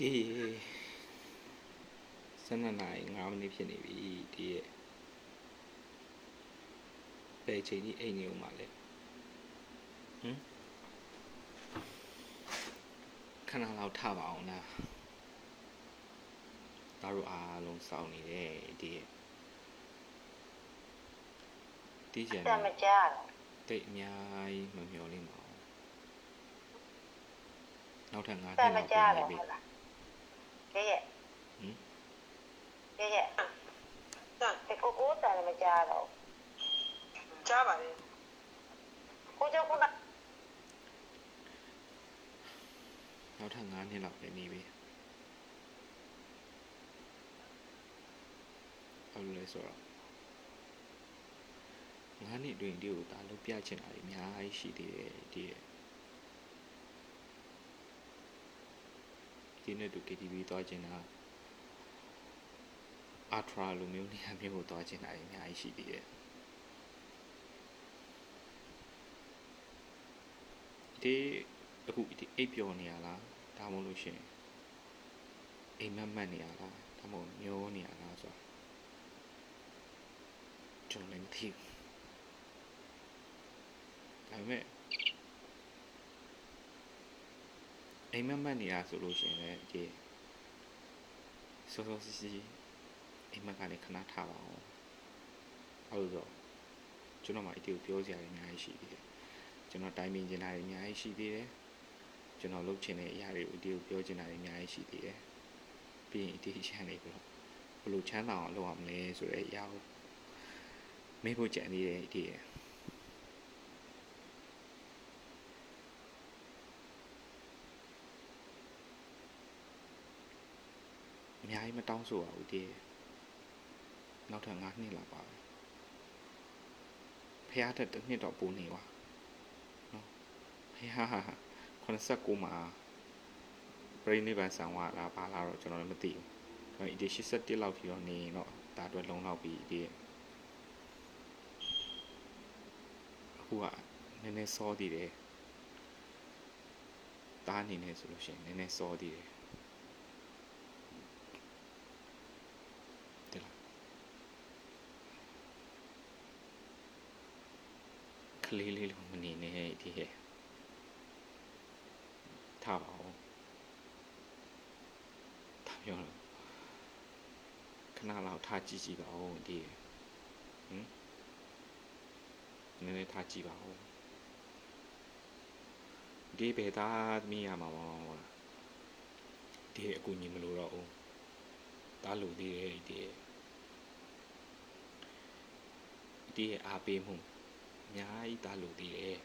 ဒီ12နာရီ9မိနစ်ဖြစ်နေပြီဒီရဲ့ဘယ်ချိန်ကြီးအိမ်နေဦးမှာလဲဟမ်ခဏလောက်ထပါအောင်လားဒါတို့အားလုံးစောင့်နေတယ်ဒီရဲ့ဒီကျန်တမကြားတော့တိတ်အများကြီးမမျော်လင့်ပါဘူးနောက်ထပ်9တနှစ်မလောက်ကြားပြင်တော့နေပြီ ဟုတ်လားရဲ့ရဲ့ဟမ်ရဲ့ရဲ့တန်ဒီကိုကိုတန်မကြားတော့ကြားပါလေကိုကြောင့်ခုနနောက်ထပ်9နှစ်လောက်ပဲနေပြီဟုတ်လို့လဲဆိုတော့9နှစ်အတွင်းဒီကိုဒါလုပ်ပြချင်တာတွေအများကြီးရှိသေးတယ်ဒီရဲ့ ဒီနေ့တူ KTV သွားချင်တာအာထရာလိုမျိုးနေရာမျိုးကိုသွားချင်တာတွေအများကြီးရှိသေးတယ်ဒီအခုဒီအိပ်ပျော်နေရလားဒါမှမဟုတ်လို့ရှိရင်အိမ်မက်မက်နေရလားဒါမှမဟုတ်မျောနေရလားဆိုတော့ကျွန်တော်လည်းမသိဘူးဒါပေမဲ့ အိမ်မက်မက်နေရဆိုလို့ရှိရင်လည်းဒီစောစောစီစီအိမ်မက်ကနေခဏထားပါအောင်အဲ့လိုဆိုကျွန်တော်မှအတီကိုပြောစရာတွေအများကြီးရှိသေးတယ်ကျွန်တော်တိုင်ပင်ချင်တာတွေအများကြီးရှိသေးတယ်ကျွန်တော်လုပ်ချင်တဲ့အရာတွေကိုအတီကိုပြောချင်တာတွေအများကြီးရှိသေးတယ်ပြီးရင်အတီချမ်းနေပြီးတော့ဘယ်လိုချမ်းသာအောင်လုပ်ရမလဲဆိုတဲ့အရာကိုမေးဖို့ကြံသေးတယ်အတီရဲ့ များကြီးမတောင်းဆိုပါဘူးတည်းရဲ့နောက်ထပ်9နှစ်လောက်ပါပဲဖះတက်တစ်နှစ်တော့ပိုနေပါနော်ဖះ89မှာပြိနိဗ္ဗာန်ဆောင်ရလားဘာလားတော့ကျွန်တော်လည်းမသိဘူးဒါပေမဲ့ဒီ81လောက်ထိတော့နေရင်တော့ဒါအတွက်လုံလောက်ပြီတည်းရဲ့အခုကနည်းနည်းစောသေးတယ်တားအနေနဲ့ဆိုလို့ရှိရင်နည်းနည်းစောသေးတယ်တဲ့လားက လေးလေးလိုမနေနဲ့ဒီရဲ့ထားပါဦးထားပြောလို့ခဏလောက်ထားကြည့်ကြည့်ပါဦးဒီရဲ့ဟမ်နည်းနည်းထားကြည့်ပါဦးဒီဘယ်သားသမီးရမှာပါမလားဒီရဲ့အကူညီမလို့တော့ဦးတားလို့သေးတယ်ဒီရဲ့ဒီရဲ့အားပေးမှုအများကြီး တာလိုသေးတယ်